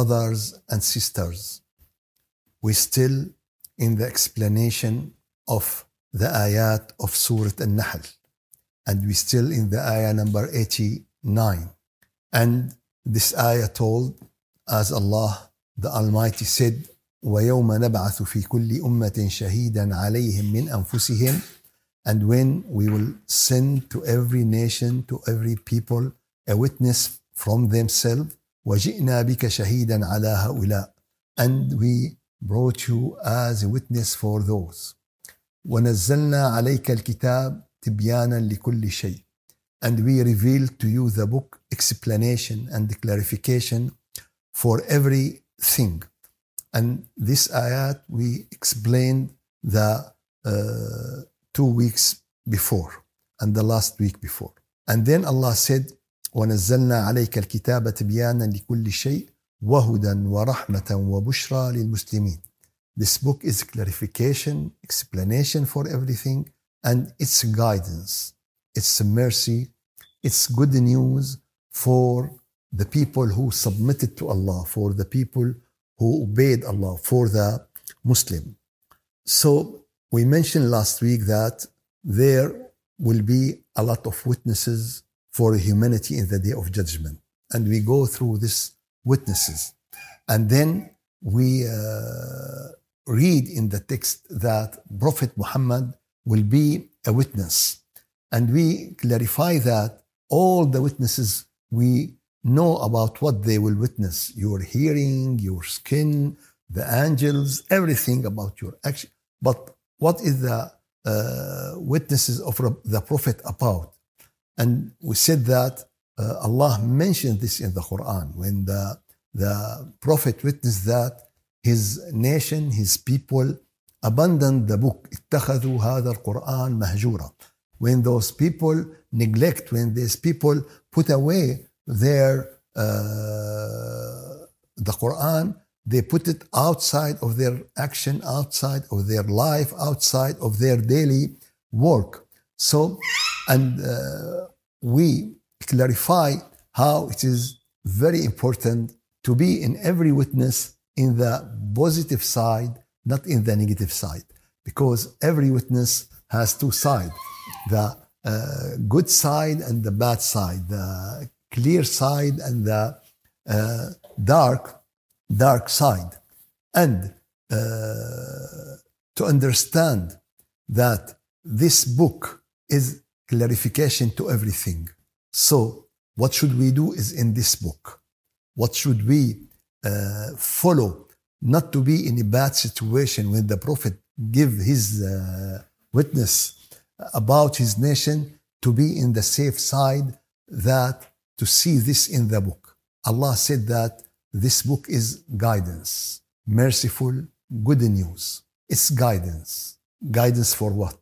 brothers and sisters, we still in the explanation of the ayat of Surah An-Nahl. And we still in the ayah number 89. And this ayah told, as Allah the Almighty said, وَيَوْمَ نَبْعَثُ فِي كُلِّ أُمَّةٍ شَهِيدًا عَلَيْهِمْ مِنْ أَنفُسِهِمْ And when we will send to every nation, to every people, a witness from themselves, وَجِئْنَا بِكَ شَهِيدًا عَلَى هؤلاء And we brought you as a witness for those. ونزلنا عليك الكتاب تبيانا لكل شيء. And we revealed to you the book explanation and clarification for everything. And this ayat we explained the uh, two weeks before and the last week before. And then Allah said, ونزلنا عليك الكتاب تبيانا لكل شيء وهدى ورحمة وبشرى للمسلمين. This book is clarification, explanation for everything, and it's guidance, it's mercy, it's good news for the people who submitted to Allah, for the people who obeyed Allah, for the Muslim. So we mentioned last week that there will be a lot of witnesses for humanity in the day of judgment. And we go through these witnesses. And then we uh, read in the text that Prophet Muhammad will be a witness. And we clarify that all the witnesses we know about what they will witness your hearing, your skin, the angels, everything about your action. But what is the uh, witnesses of the Prophet about? And we said that uh, Allah mentioned this in the Quran when the, the Prophet witnessed that his nation, his people abandoned the book. اتخذوا هذا القرآن مهجورا. When those people neglect, when these people put away their uh, the Quran, they put it outside of their action, outside of their life, outside of their daily work. So, and uh, we clarify how it is very important to be in every witness in the positive side, not in the negative side, because every witness has two sides the uh, good side and the bad side, the clear side and the uh, dark, dark side. And uh, to understand that this book is clarification to everything. So, what should we do is in this book. What should we uh, follow? Not to be in a bad situation when the Prophet give his uh, witness about his nation, to be in the safe side that to see this in the book. Allah said that this book is guidance, merciful, good news. It's guidance. Guidance for what?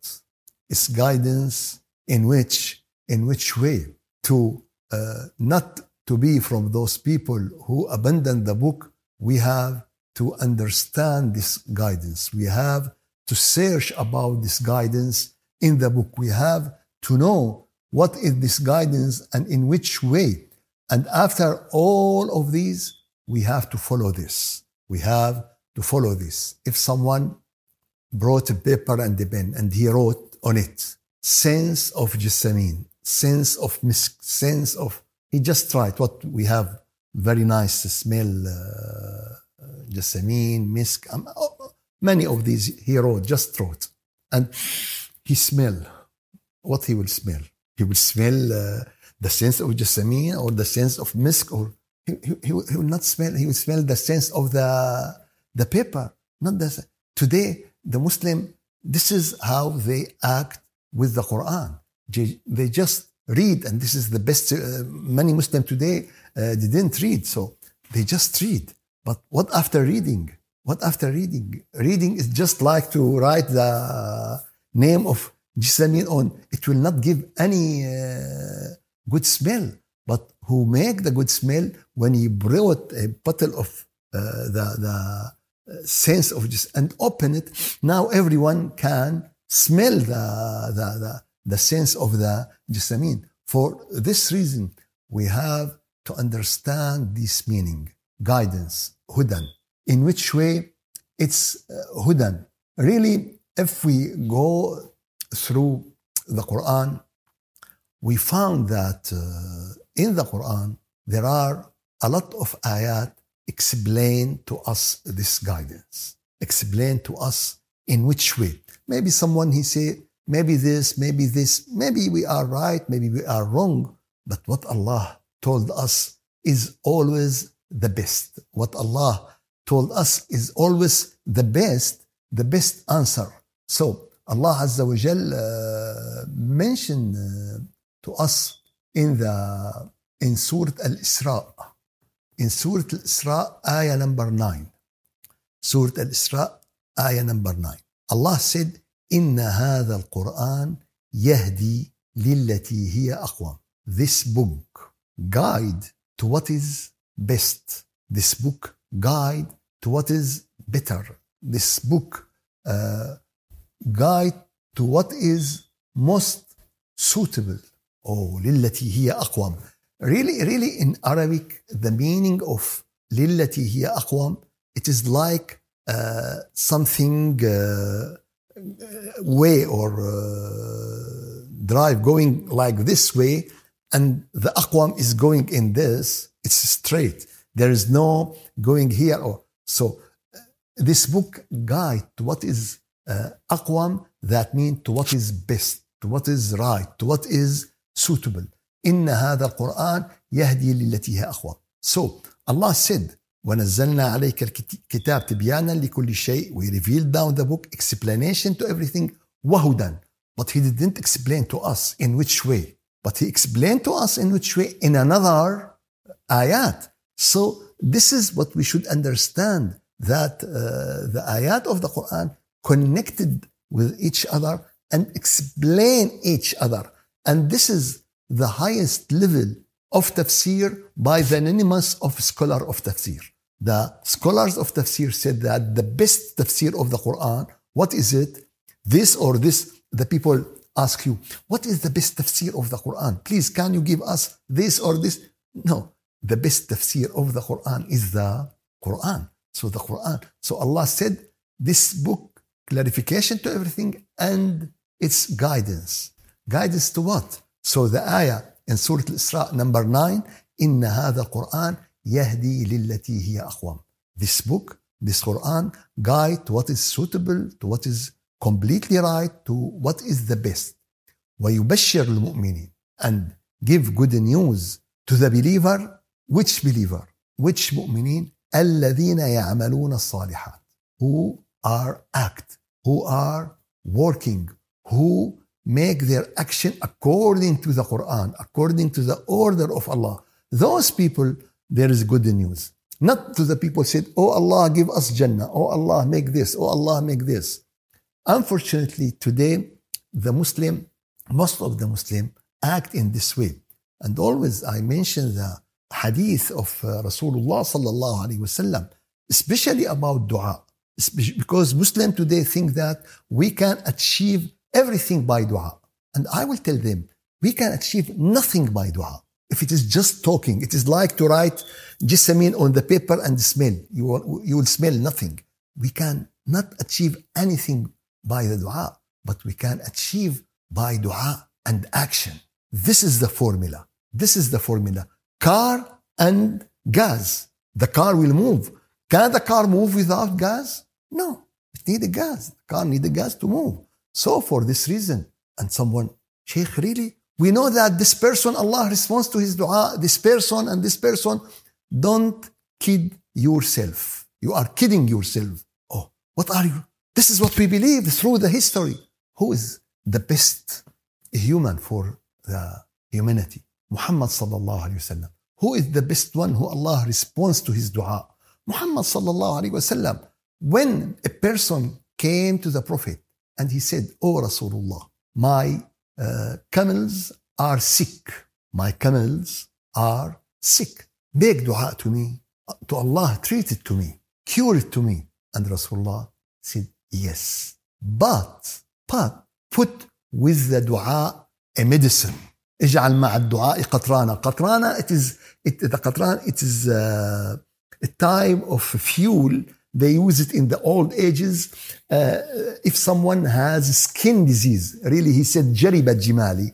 It's guidance in which, in which way? To uh, not to be from those people who abandon the book, we have to understand this guidance. We have to search about this guidance in the book. We have to know what is this guidance and in which way and after all of these, we have to follow this. We have to follow this. If someone brought a paper and a pen and he wrote on it, sense of jessamine, sense of misk, sense of, he just tried what we have very nice smell, uh, jessamine, misk, um, oh, many of these he wrote, just wrote. And he smell, what he will smell? He will smell uh, the sense of jessamine or the sense of misk or he, he, he, will not smell he will smell the sense of the the paper not the today the muslim this is how they act with the quran. They just read and this is the best uh, many muslim today uh, didn't read so they just read. But what after reading? What after reading? Reading is just like to write the name of jessamine on. It will not give any uh, good smell. But who make the good smell? When he brought a bottle of uh, the, the uh, sense of just and open it. Now everyone can smell the, the, the, the sense of the jessamine. For this reason, we have to understand this meaning. guidance, hudan. In which way? It's uh, hudan. Really, if we go through the Quran, we found that uh, in the Quran there are a lot of ayat explain to us this guidance, explain to us in which way. Maybe someone he say, maybe this, maybe this, maybe we are right, maybe we are wrong, but what Allah told us is always the best. What Allah told us is always the best, the best answer. So Allah Azza wa Jal uh, mentioned uh, to us in the in Surah Al-Isra. In Surah Al-Isra, ayah number 9. Surah Al-Isra, ayah number 9. Allah said, إن هذا القرآن يهدي للتي هي أقوم. This book guide to what is best. This book guide to what is better. This book uh, guide to what is most suitable. Oh, للتي هي أقوم. Really, really in Arabic, the meaning of للتي هي أقوم, it is like uh, uh, something uh, uh, way or drive going like this way and the aqwam is going in this it's straight. There is no going here or so this book guide to what is uh, that means to what is best to what is right to what is suitable. In هذا القرآن يهدي للتي هي أقوم so Allah said ونزلنا عليك الكتاب تبيانا لكل شيء we revealed down the book explanation to everything وهدى but he didn't explain to us in which way but he explained to us in which way in another ayat so this is what we should understand that uh, the ayat of the Quran connected with each other and explain each other and this is the highest level of tafsir by the anonymous of scholar of tafsir. The scholars of tafsir said that the best tafsir of the Quran, what is it? This or this, the people ask you, what is the best tafsir of the Quran? Please, can you give us this or this? No, the best tafsir of the Quran is the Quran. So the Quran. So Allah said, this book, clarification to everything and its guidance. Guidance to what? So the ayah in Surah Al-Isra number 9 إن هذا القرآن يهدي للتي هي أقوم This book, this Quran guide to what is suitable, to what is completely right, to what is the best. ويبشر المؤمنين and give good news to the believer which believer which مؤمنين الذين يعملون الصالحات who are act who are working who make their action according to the Quran, according to the order of Allah. Those people, there is good news. Not to the people said, Oh Allah, give us Jannah. Oh Allah, make this. Oh Allah, make this. Unfortunately, today, the Muslim, most of the Muslim act in this way. And always I mention the hadith of uh, Rasulullah sallallahu alaihi wasallam, especially about dua. Because Muslim today think that we can achieve everything by dua. And I will tell them, we can achieve nothing by dua. If it is just talking, it is like to write jessamine on the paper and smell. You will, you will smell nothing. We can not achieve anything by the dua, but we can achieve by dua and action. This is the formula. This is the formula. Car and gas. The car will move. Can the car move without gas? No. It needs gas. The car needs gas to move. So for this reason, and someone, Sheikh, really? We know that this person, Allah responds to his dua, this person and this person, don't kid yourself. You are kidding yourself. Oh, what are you? This is what we believe through the history. Who is the best human for the humanity? Muhammad sallallahu alayhi wasallam. Who is the best one who Allah responds to his dua? Muhammad sallallahu alayhi wasallam. When a person came to the Prophet and he said, Oh Rasulullah, my uh, camels are sick. My camels are sick. Make dua to me, to Allah, treat it to me, cure it to me. And Rasulullah said, Yes. But, but put with the dua a medicine. اجعل مع الدعاء قطرانة. قطرانة, it is, it, the قطران, it is uh, a type of fuel. they use it in the old ages. Uh, if someone has skin disease, really, he said, Jaribat Jimali,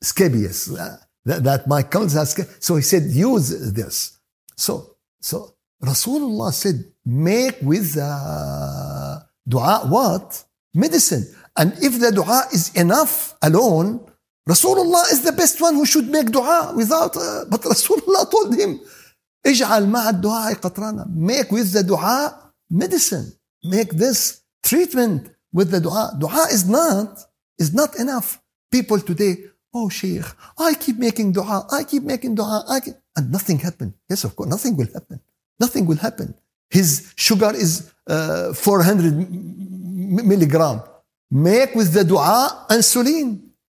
scabies, uh, that, that my cousins has. So he said, use this. So, so Rasulullah said, make with uh, dua what? Medicine. And if the dua is enough alone, Rasulullah is the best one who should make dua without. Uh, but Rasulullah told him, اجعل مع الدعاء قطرانا. Make with the dua medicine. Make this treatment with the dua. Dua is not is not enough. People today, oh Sheikh, I keep making dua, I keep making dua, I keep, and nothing happened. Yes, of course, nothing will happen. Nothing will happen. His sugar is uh, 400 m- milligram. Make with the dua insulin.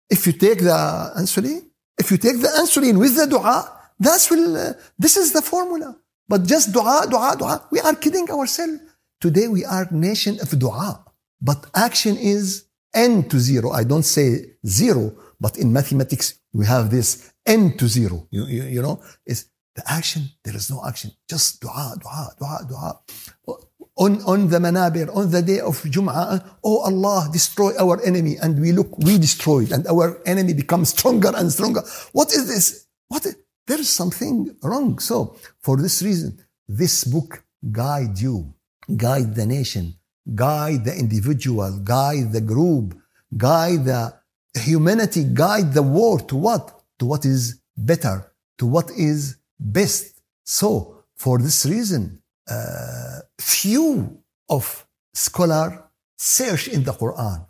If you take the insulin, if you take the insulin with the dua, that's will. Uh, this is the formula. But just dua, dua, dua. We are kidding ourselves. Today we are nation of dua, but action is n to zero. I don't say zero, but in mathematics we have this n to zero. You, you, you know, it's the action. There is no action. Just dua, dua, dua, dua. On, on the manabir, on the day of Jum'ah, oh Allah, destroy our enemy. And we look, we destroyed, and our enemy becomes stronger and stronger. What is this? What? Is, there is something wrong. So, for this reason, this book guide you, guide the nation, guide the individual, guide the group, guide the humanity, guide the world to what? To what is better, to what is best. So, for this reason, uh, few of scholar search in the Quran.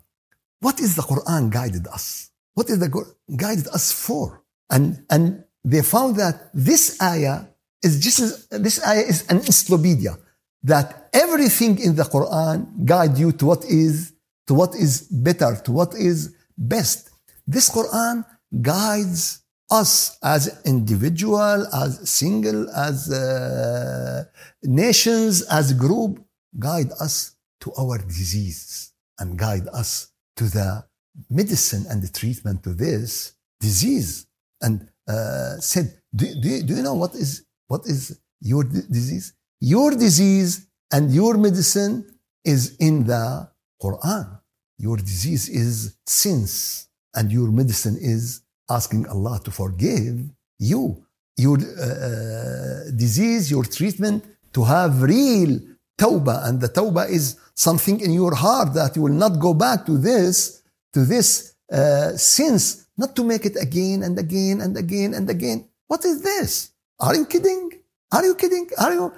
What is the Quran guided us? What is the guided us for? And and they found that this ayah is just as, this ayah is an encyclopedia that everything in the Quran guide you to what is to what is better, to what is best. This Quran guides us as individual, as single, as uh, nations, as group, guide us to our disease and guide us to the medicine and the treatment to this disease. And uh, said, do, do, do you know what is what is your di- disease? Your disease and your medicine is in the Quran. Your disease is sins, and your medicine is asking Allah to forgive you. Your uh, disease, your treatment, to have real tawbah, and the tawbah is something in your heart that you will not go back to this, to this uh, sins, not to make it again and again and again and again. What is this? Are you kidding? Are you kidding? Are you?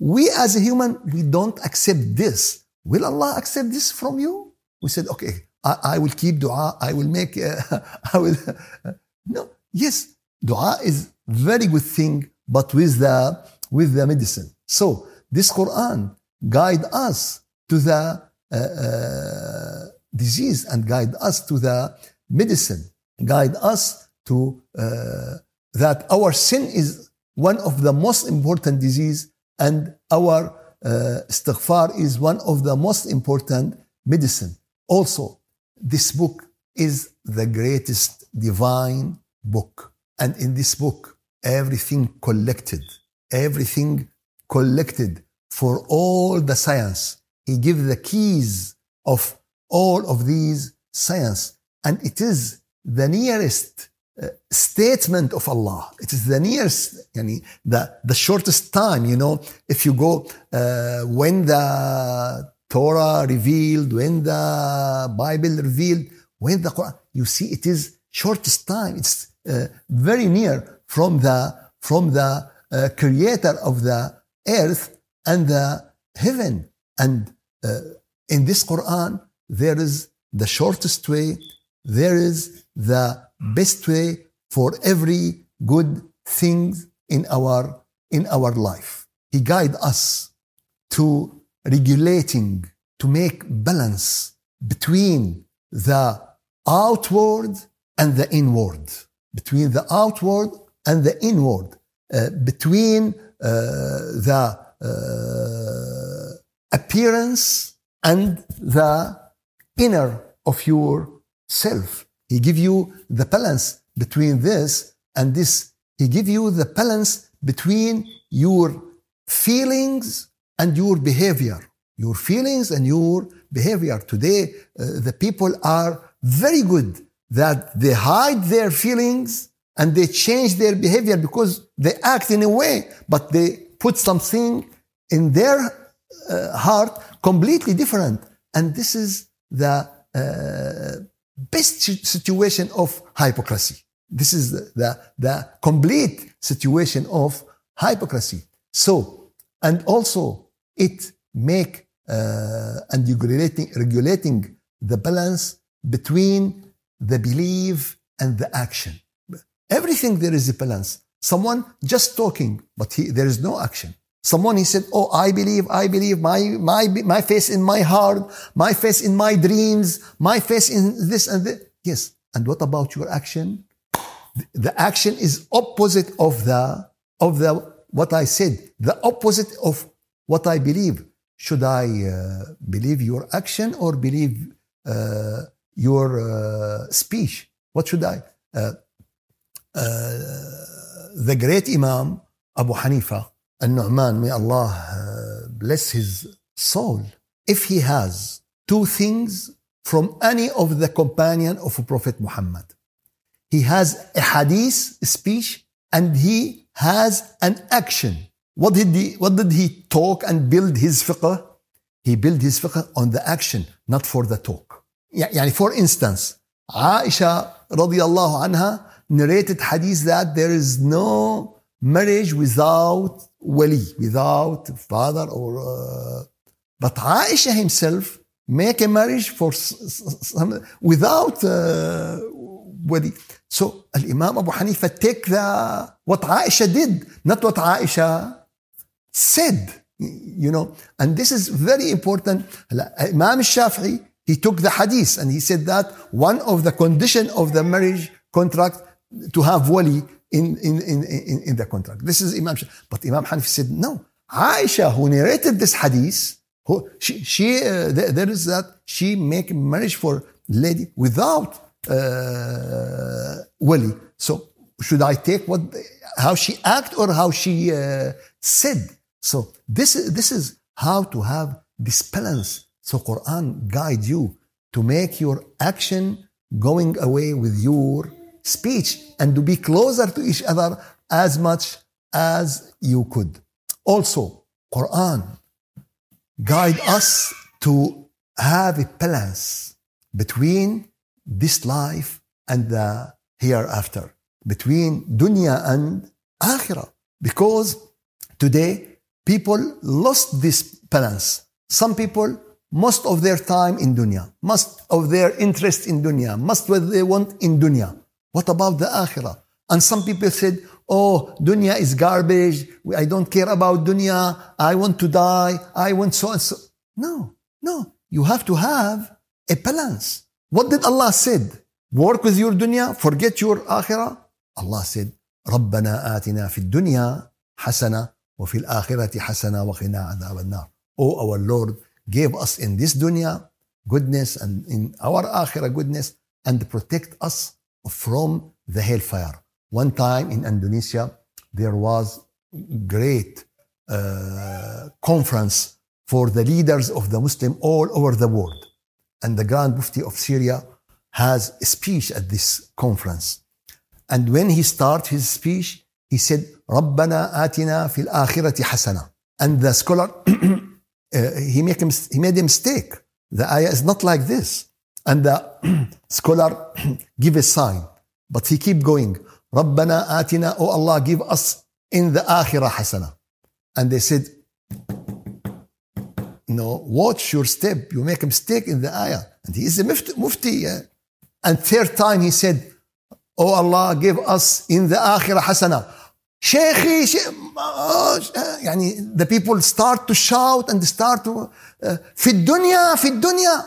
We as a human, we don't accept this. Will Allah accept this from you? We said, okay, I, I will keep dua. I will make, uh, I will. no, yes, dua is very good thing, but with the, with the medicine. So this Quran guide us to the uh, uh, disease and guide us to the medicine, guide us to uh, that our sin is one of the most important disease and our uh, istighfar is one of the most important medicine. Also, this book is the greatest divine book. And in this book, everything collected, everything collected for all the science. He gives the keys of all of these science. And it is the nearest uh, statement of Allah. It is the nearest, yani, the, the shortest time, you know, if you go, uh, when the Torah revealed, when the Bible revealed, when the Quran, you see it is shortest time. It's uh, very near from the, from the uh, creator of the earth and the heaven. And uh, in this Quran, there is the shortest way, there is the best way for every good thing in our in our life. He guide us to regulating, to make balance between the outward and the inward, between the outward and the inward, uh, between uh, the uh, appearance and the inner of your self. He give you the balance between this and this. He give you the balance between your feelings and your behavior. Your feelings and your behavior. Today, uh, the people are very good that they hide their feelings and they change their behavior because they act in a way, but they put something in their uh, heart completely different. And this is the uh, best situation of hypocrisy. This is the, the, the complete situation of hypocrisy. So, and also it make uh, and regulating, regulating the balance between the belief and the action. Everything there is a balance. Someone just talking, but he, there is no action. Someone he said, "Oh, I believe, I believe, my my my face in my heart, my face in my dreams, my face in this and that." Yes, and what about your action? The action is opposite of the of the what I said. The opposite of what I believe. Should I uh, believe your action or believe uh, your uh, speech? What should I? Uh, the great Imam Abu Hanifa Al-Nu'man, may Allah uh, bless his soul, if he has two things from any of the companion of Prophet Muhammad, he has a hadith speech and he has an action. What did he, what did he talk and build his fiqh? He built his fiqh on the action, not for the talk. يعني for instance, Aisha radiallahu anha narrated hadith that there is no marriage without wali, without father or. Uh, but Aisha himself make a marriage for some, without uh, wali. So Imam Abu Hanifa take the what Aisha did, not what Aisha said. You know, and this is very important. Imam Shafi'i he took the hadith and he said that one of the condition of the marriage contract to have wali in, in, in, in, in the contract. This is Imam Shafi. But Imam Hanifi said, no. Aisha, who narrated this hadith, who, she, she uh, there, there is that she make marriage for lady without uh, wali. So should I take what how she act or how she uh, said? So this is this is how to have this balance. So Quran guide you to make your action going away with your speech and to be closer to each other as much as you could. Also, Quran guide us to have a balance between this life and the hereafter, between dunya and akhirah. Because today people lost this balance. Some people most of their time in dunya, most of their interest in dunya, most what they want in dunya. What about the akhirah? And some people said, oh, dunya is garbage. I don't care about dunya. I want to die. I want so and so. No, no. You have to have a balance. What did Allah said? Work with your dunya, forget your akhirah. Allah said, ربنا آتنا في الدنيا حسنة وفي الآخرة حسنة وقنا عذاب النار. Oh, our Lord gave us in this dunya goodness and in our akhirah goodness and protect us from the hellfire. One time in Indonesia, there was great uh, conference for the leaders of the Muslim all over the world. And the Grand Mufti of Syria has a speech at this conference. And when he started his speech, he said, ربنا آتنا في الآخرة حسنة. And the scholar, uh, he, make a, he made a mistake. The ayah is not like this. And the scholar give a sign, but he keep going. ربنا آتنا, oh Allah, give us in the akhirah hasana. And they said, no, watch your step. You make a mistake in the ayah. And he is a mufti. And third time he said, oh Allah, give us in the akhirah hasana. شيخي يعني the people start to shout and start to في الدنيا في الدنيا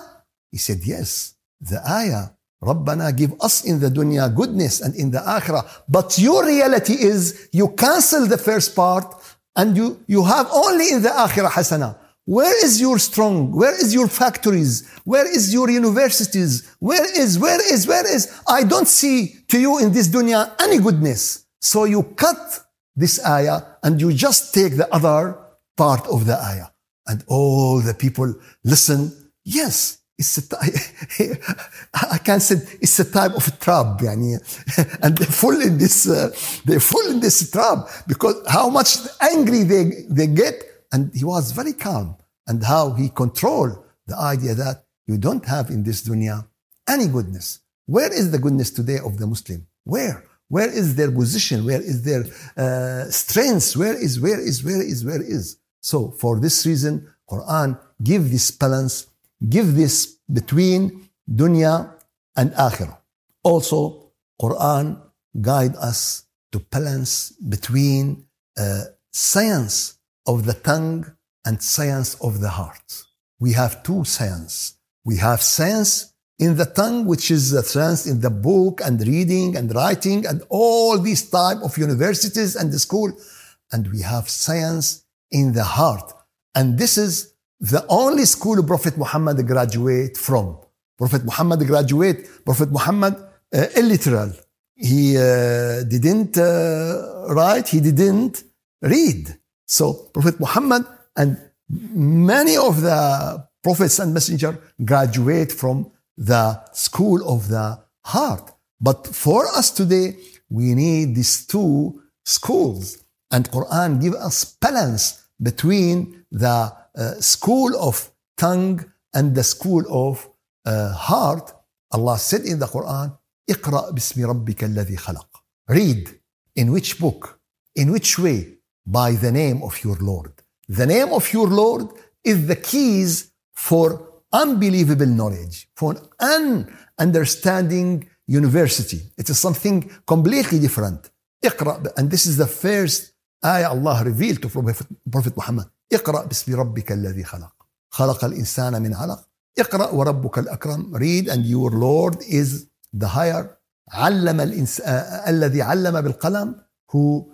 He said, Yes, the ayah, Rabbana, give us in the dunya goodness and in the akhirah. But your reality is you cancel the first part and you, you have only in the akhirah hasana. Where is your strong? Where is your factories? Where is your universities? Where is, where is, where is? I don't see to you in this dunya any goodness. So you cut this ayah and you just take the other part of the ayah. And all the people listen. Yes, it's a I can't say it's a type of trap, يعني. and they're full in this, uh, they're full in this trap because how much angry they, they get. And he was very calm and how he controlled the idea that you don't have in this dunya any goodness. Where is the goodness today of the Muslim? Where? Where is their position? Where is their uh, strength? Where is, where is, where is, where is? So for this reason, Quran give this balance, give this between dunya and akhirah. Also, Quran guide us to balance between uh, science of the tongue and science of the heart. We have two science. We have science in the tongue, which is the science in the book and reading and writing and all these type of universities and the school. And we have science in the heart. And this is the only school Prophet Muhammad graduate from. Prophet Muhammad graduate, Prophet Muhammad uh, illiteral. He uh, didn't uh, write, he didn't read. So Prophet Muhammad and many of the prophets and messenger graduate from the school of the heart. But for us today, we need these two schools. And Quran give us balance between the uh, school of tongue and the school of uh, heart. Allah said in the Quran, اقرأ باسم ربك الذي خلق. Read. In which book? In which way? By the name of your Lord. The name of your Lord is the keys for unbelievable knowledge, for an understanding university. It is something completely different. اقرأ and this is the first آية الله ريفيلت بروفيت محمد اقرأ باسم ربك الذي خلق. خلق الإنسان من علق. اقرأ وربك الأكرم. Read and your lord is the higher. علم الإنسان الذي علم بالقلم who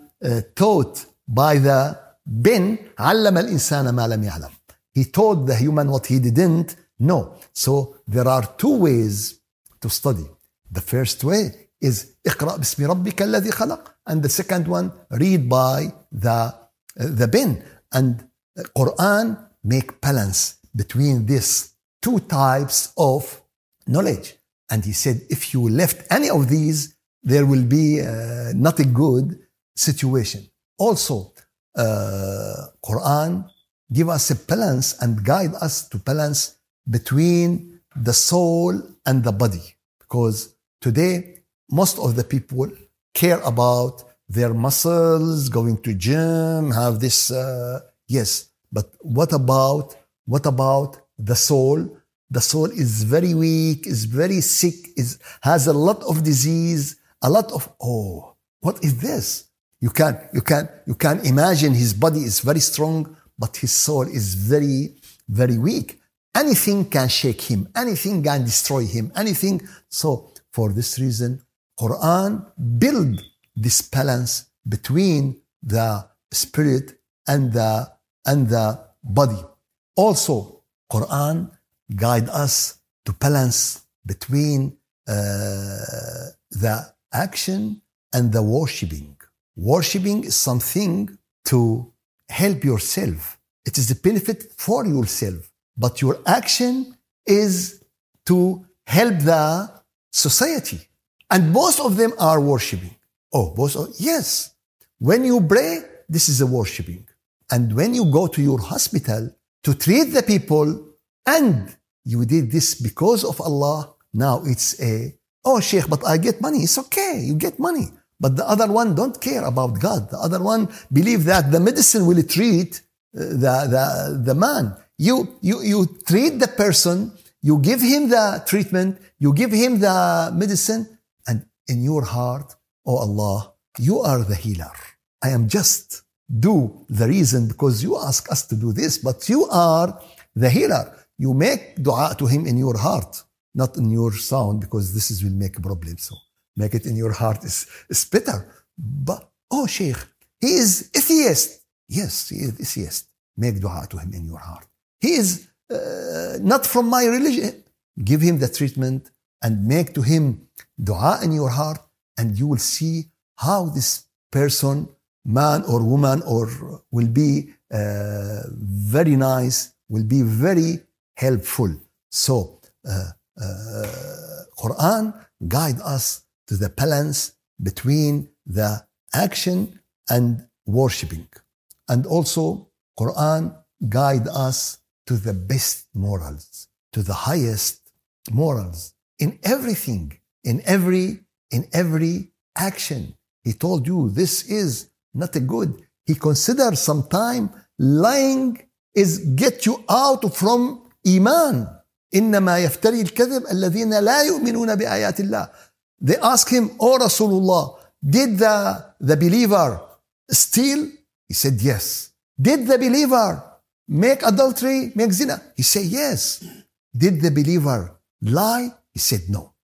taught by the pen علم الإنسان ما لم يعلم. He taught the human what he didn't know. So there are two ways to study. The first way is اقرأ باسم ربك الذي خلق. And the second one read by the the pen and Quran make balance between these two types of knowledge. And he said if you left any of these there will be uh, not a good situation. Also uh, Quran give us a balance and guide us to balance between the soul and the body. Because today, most of the people care about their muscles, going to gym, have this, uh, yes. But what about, what about the soul? The soul is very weak, is very sick, is, has a lot of disease, a lot of, oh, what is this? You can, you can, you can imagine his body is very strong, but his soul is very, very weak. Anything can shake him, anything can destroy him, anything. So for this reason, Quran build this balance between the spirit and the and the body. Also, Quran guide us to balance between uh, the action and the worshiping. Worshipping is something to help yourself. It is a benefit for yourself. But your action is to help the society. And both of them are worshiping. Oh, both of, yes. When you pray, this is a worshiping. And when you go to your hospital to treat the people and you did this because of Allah, now it's a, oh, Sheikh, but I get money. It's okay. You get money. But the other one don't care about God. The other one believe that the medicine will treat uh, the, the, the man. You, you, you treat the person, you give him the treatment, you give him the medicine, in your heart, oh Allah, you are the healer. I am just do the reason because you ask us to do this, but you are the healer. You make dua to him in your heart, not in your sound, because this is will make a problem. So make it in your heart is, is better. But, oh, Sheikh, he is atheist. Yes, he is atheist. Make dua to him in your heart. He is uh, not from my religion. Give him the treatment and make to him dua in your heart, and you will see how this person man or woman or will be uh, very nice, will be very helpful. So, uh, uh, Quran guide us to the balance between the action and worshiping. And also, Quran guide us to the best morals, to the highest morals in everything, in every, in every action. He told you this is not a good. He considered sometime lying is get you out from iman. إنما يفتري الكذب الذين لا يؤمنون بآيات الله. They ask him, Oh Rasulullah, did the, the believer steal? He said, Yes. Did the believer make adultery, make zina? He said, Yes. Did the believer lie? He said, No.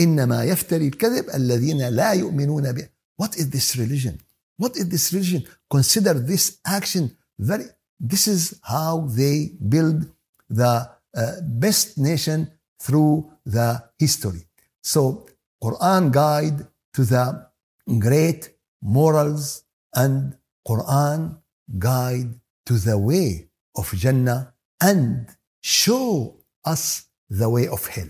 إنما يفتري الكذب الذين لا يؤمنون به. What is this religion? What is this religion? Consider this action very. This is how they build the uh, best nation through the history. So Quran guide to the great morals and Quran guide to the way of Jannah and show us the way of hell.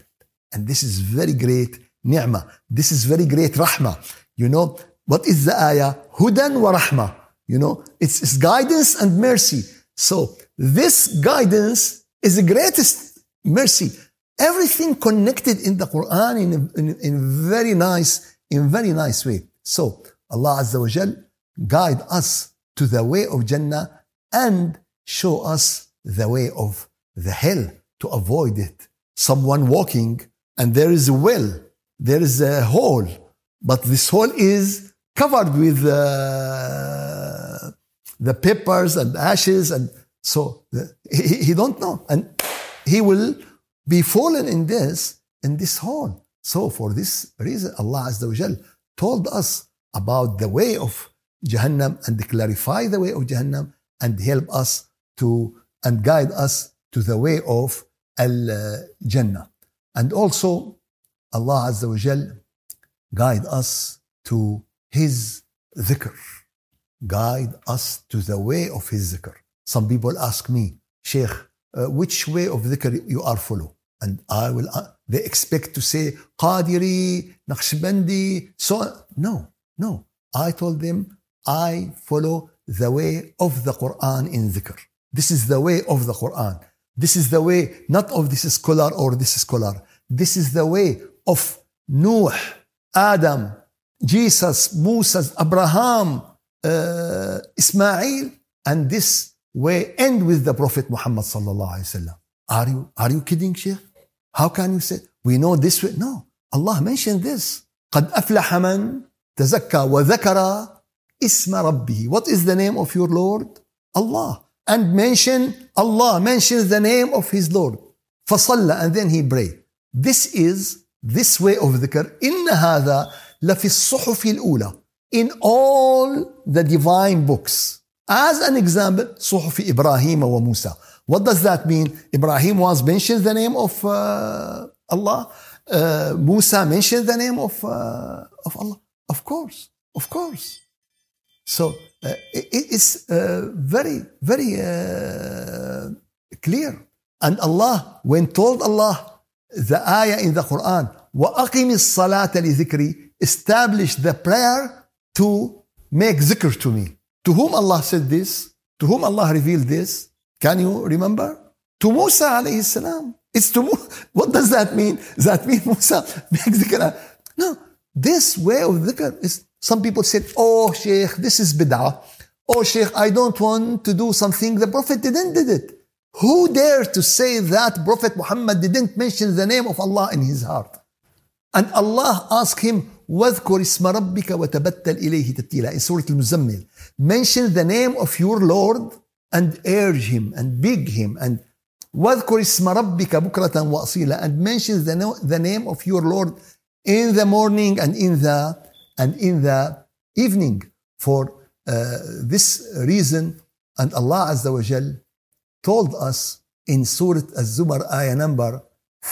And this is very great ni'mah. This is very great rahmah. You know, what is the ayah? Hudan wa rahmah. You know, it's, it's guidance and mercy. So this guidance is the greatest mercy. Everything connected in the Quran in, in, in very nice, in very nice way. So Allah Azza wa Jal guide us to the way of Jannah and show us the way of the hell to avoid it. Someone walking and there is a well, there is a hole, but this hole is covered with uh, the peppers and ashes and so he, he don't know. And he will be fallen in this in this hole. So for this reason allah azza wa Jal told us about the way of jahannam and clarify the way of jahannam and help us to and guide us to the way of al jannah and also allah azza wa Jal guide us to his dhikr guide us to the way of his dhikr some people ask me, Sheikh, uh, which way of dhikr you are follow? And I will, uh, they expect to say, Qadiri, Naqshbandi, so on. No, no. I told them, I follow the way of the Quran in dhikr. This is the way of the Quran. This is the way, not of this scholar or this scholar. This is the way of Noah, Adam, Jesus, Moses, Abraham, uh, Ismail, and this way end with the Prophet Muhammad sallallahu alaihi wasallam. Are you are you kidding, Sheikh? How can you say we know this way? No, Allah mentioned this. قد أفلح من تزكى وذكر اسم ربه. What is the name of your Lord? Allah. And mention Allah mentions the name of his Lord. فصلى and then he pray. This is this way of dhikr. إن هذا لفي الصحف الأولى. In all the divine books. As an example, صحف إبراهيم وموسى. What does that mean? Ibrahim was mentioned the name of uh, Allah. Uh, Musa mentioned the name of, uh, of Allah. Of course, of course. So uh, it, it's uh, very, very uh, clear. And Allah, when told Allah the ayah in the Quran, وَأَقِمِ الصَّلَاةَ لِذِكْرِ establish the prayer to make zikr to me. To whom Allah said this? To whom Allah revealed this? Can you remember? To Musa alayhi salam. It's to What does that mean? Does that mean Musa makes dhikr? No. This way of dhikr is, some people said, oh Sheikh, this is bid'ah. Oh Sheikh, I don't want to do something. The Prophet didn't did it. Who dare to say that Prophet Muhammad didn't mention the name of Allah in his heart? And Allah asked him, واذكر اسم ربك وتبتل إليه تبتيلا in Surah Al-Muzammil. Mention the name of your Lord and urge him and beg him and واذكر اسم ربك بكرة وأصيلا and mention the, no, the name of your Lord in the morning and in the and in the evening for uh, this reason and Allah Azza wa Jal told us in Surah Az-Zumar ayah number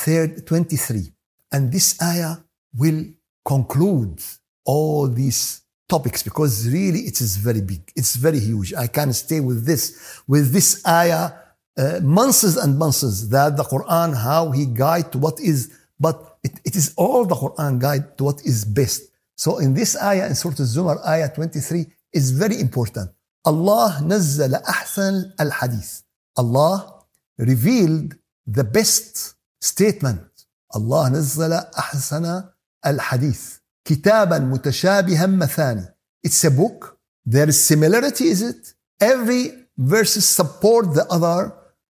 23 and this ayah will conclude all these topics because really it is very big. It's very huge. I can stay with this, with this ayah uh, months and months that the Quran, how he guide to what is, but it, it is all the Quran guide to what is best. So in this ayah in Surah Al-Zumar, ayah 23 is very important. Allah نزل أحسن الحديث. Allah revealed the best statement. Allah نزل أحسن الحديث. كتابا متشابها مثاني. It's a book. There is similarity, is it? Every verses support the other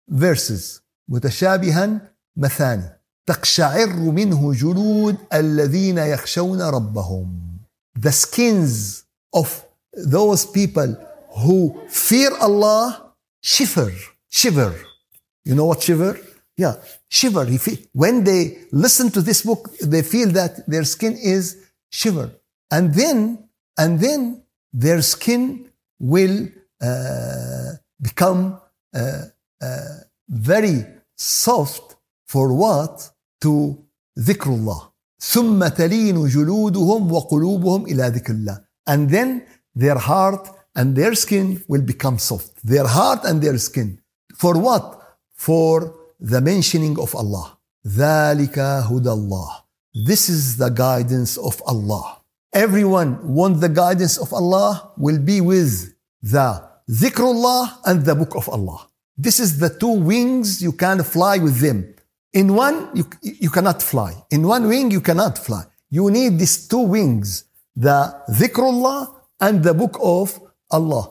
verses. متشابها مثاني. تقشعر منه جلود الذين يخشون ربهم. The skins of those people who fear Allah shiver, shiver. You know what shiver? Yeah, shiver. When they listen to this book, they feel that their skin is shiver. And then, and then their skin will uh, become uh, uh, very soft for what? To dhikrullah. ثم تلين جلودهم وقلوبهم إلى ذكر الله. And then their heart and their skin will become soft. Their heart and their skin. For what? For the mentioning of Allah. ذلك هدى الله. This is the guidance of Allah. Everyone want the guidance of Allah will be with the dhikrullah and the book of Allah. This is the two wings you can fly with them. In one, you, you cannot fly. In one wing, you cannot fly. You need these two wings, the dhikrullah and the book of Allah.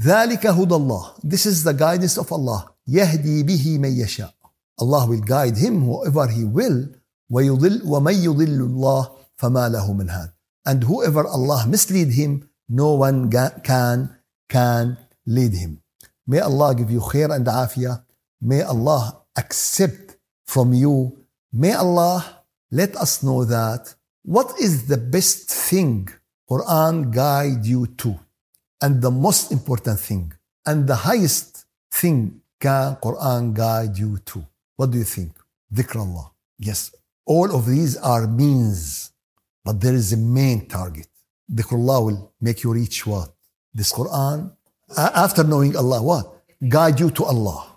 ذلك هدى الله. This is the guidance of Allah. يهدي به من يشاء. Allah will guide him whoever he will. ويضل ومن يضل الله فما له من هاد. And whoever Allah mislead him, no one can can lead him. May Allah give you khair and afiyah. May Allah accept from you. May Allah let us know that what is the best thing Quran guide you to and the most important thing and the highest thing can Quran guide you to. What do you think? Dhikr Allah. Yes. All of these are means, but there is a main target. Dhikr Allah will make you reach what? This Quran, after knowing Allah, what? Guide you to Allah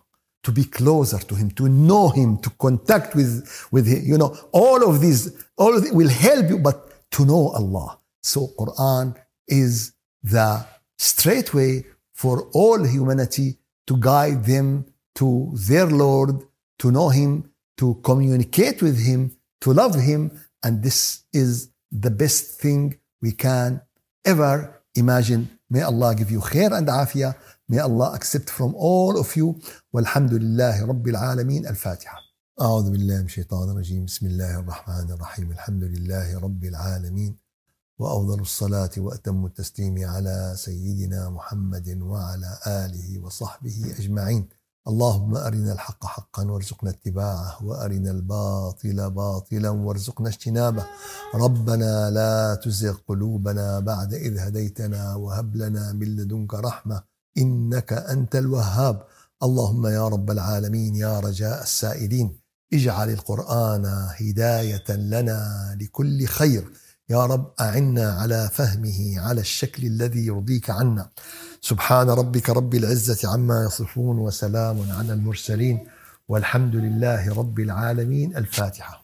to be closer to him to know him to contact with with him you know all of these all of will help you but to know allah. So quran is the straight way for all humanity to guide them to their lord to know him to communicate with him to love him and this is the best thing we can ever imagine. May allah give you khair and afiyah May Allah accept from all of you. والحمد لله رب العالمين الفاتحة. أعوذ بالله من الشيطان الرجيم. بسم الله الرحمن الرحيم. الحمد لله رب العالمين. وأفضل الصلاة وأتم التسليم على سيدنا محمد وعلى آله وصحبه أجمعين. اللهم أرنا الحق حقا وارزقنا اتباعه وأرنا الباطل باطلا وارزقنا اجتنابه ربنا لا تزغ قلوبنا بعد إذ هديتنا وهب لنا من لدنك رحمة إنك أنت الوهاب. اللهم يا رب العالمين يا رجاء السائلين اجعل القرآن هداية لنا لكل خير. يا رب أعنا على فهمه على الشكل الذي يرضيك عنا. سبحان ربك رب العزة عما يصفون وسلام على المرسلين والحمد لله رب العالمين. الفاتحة.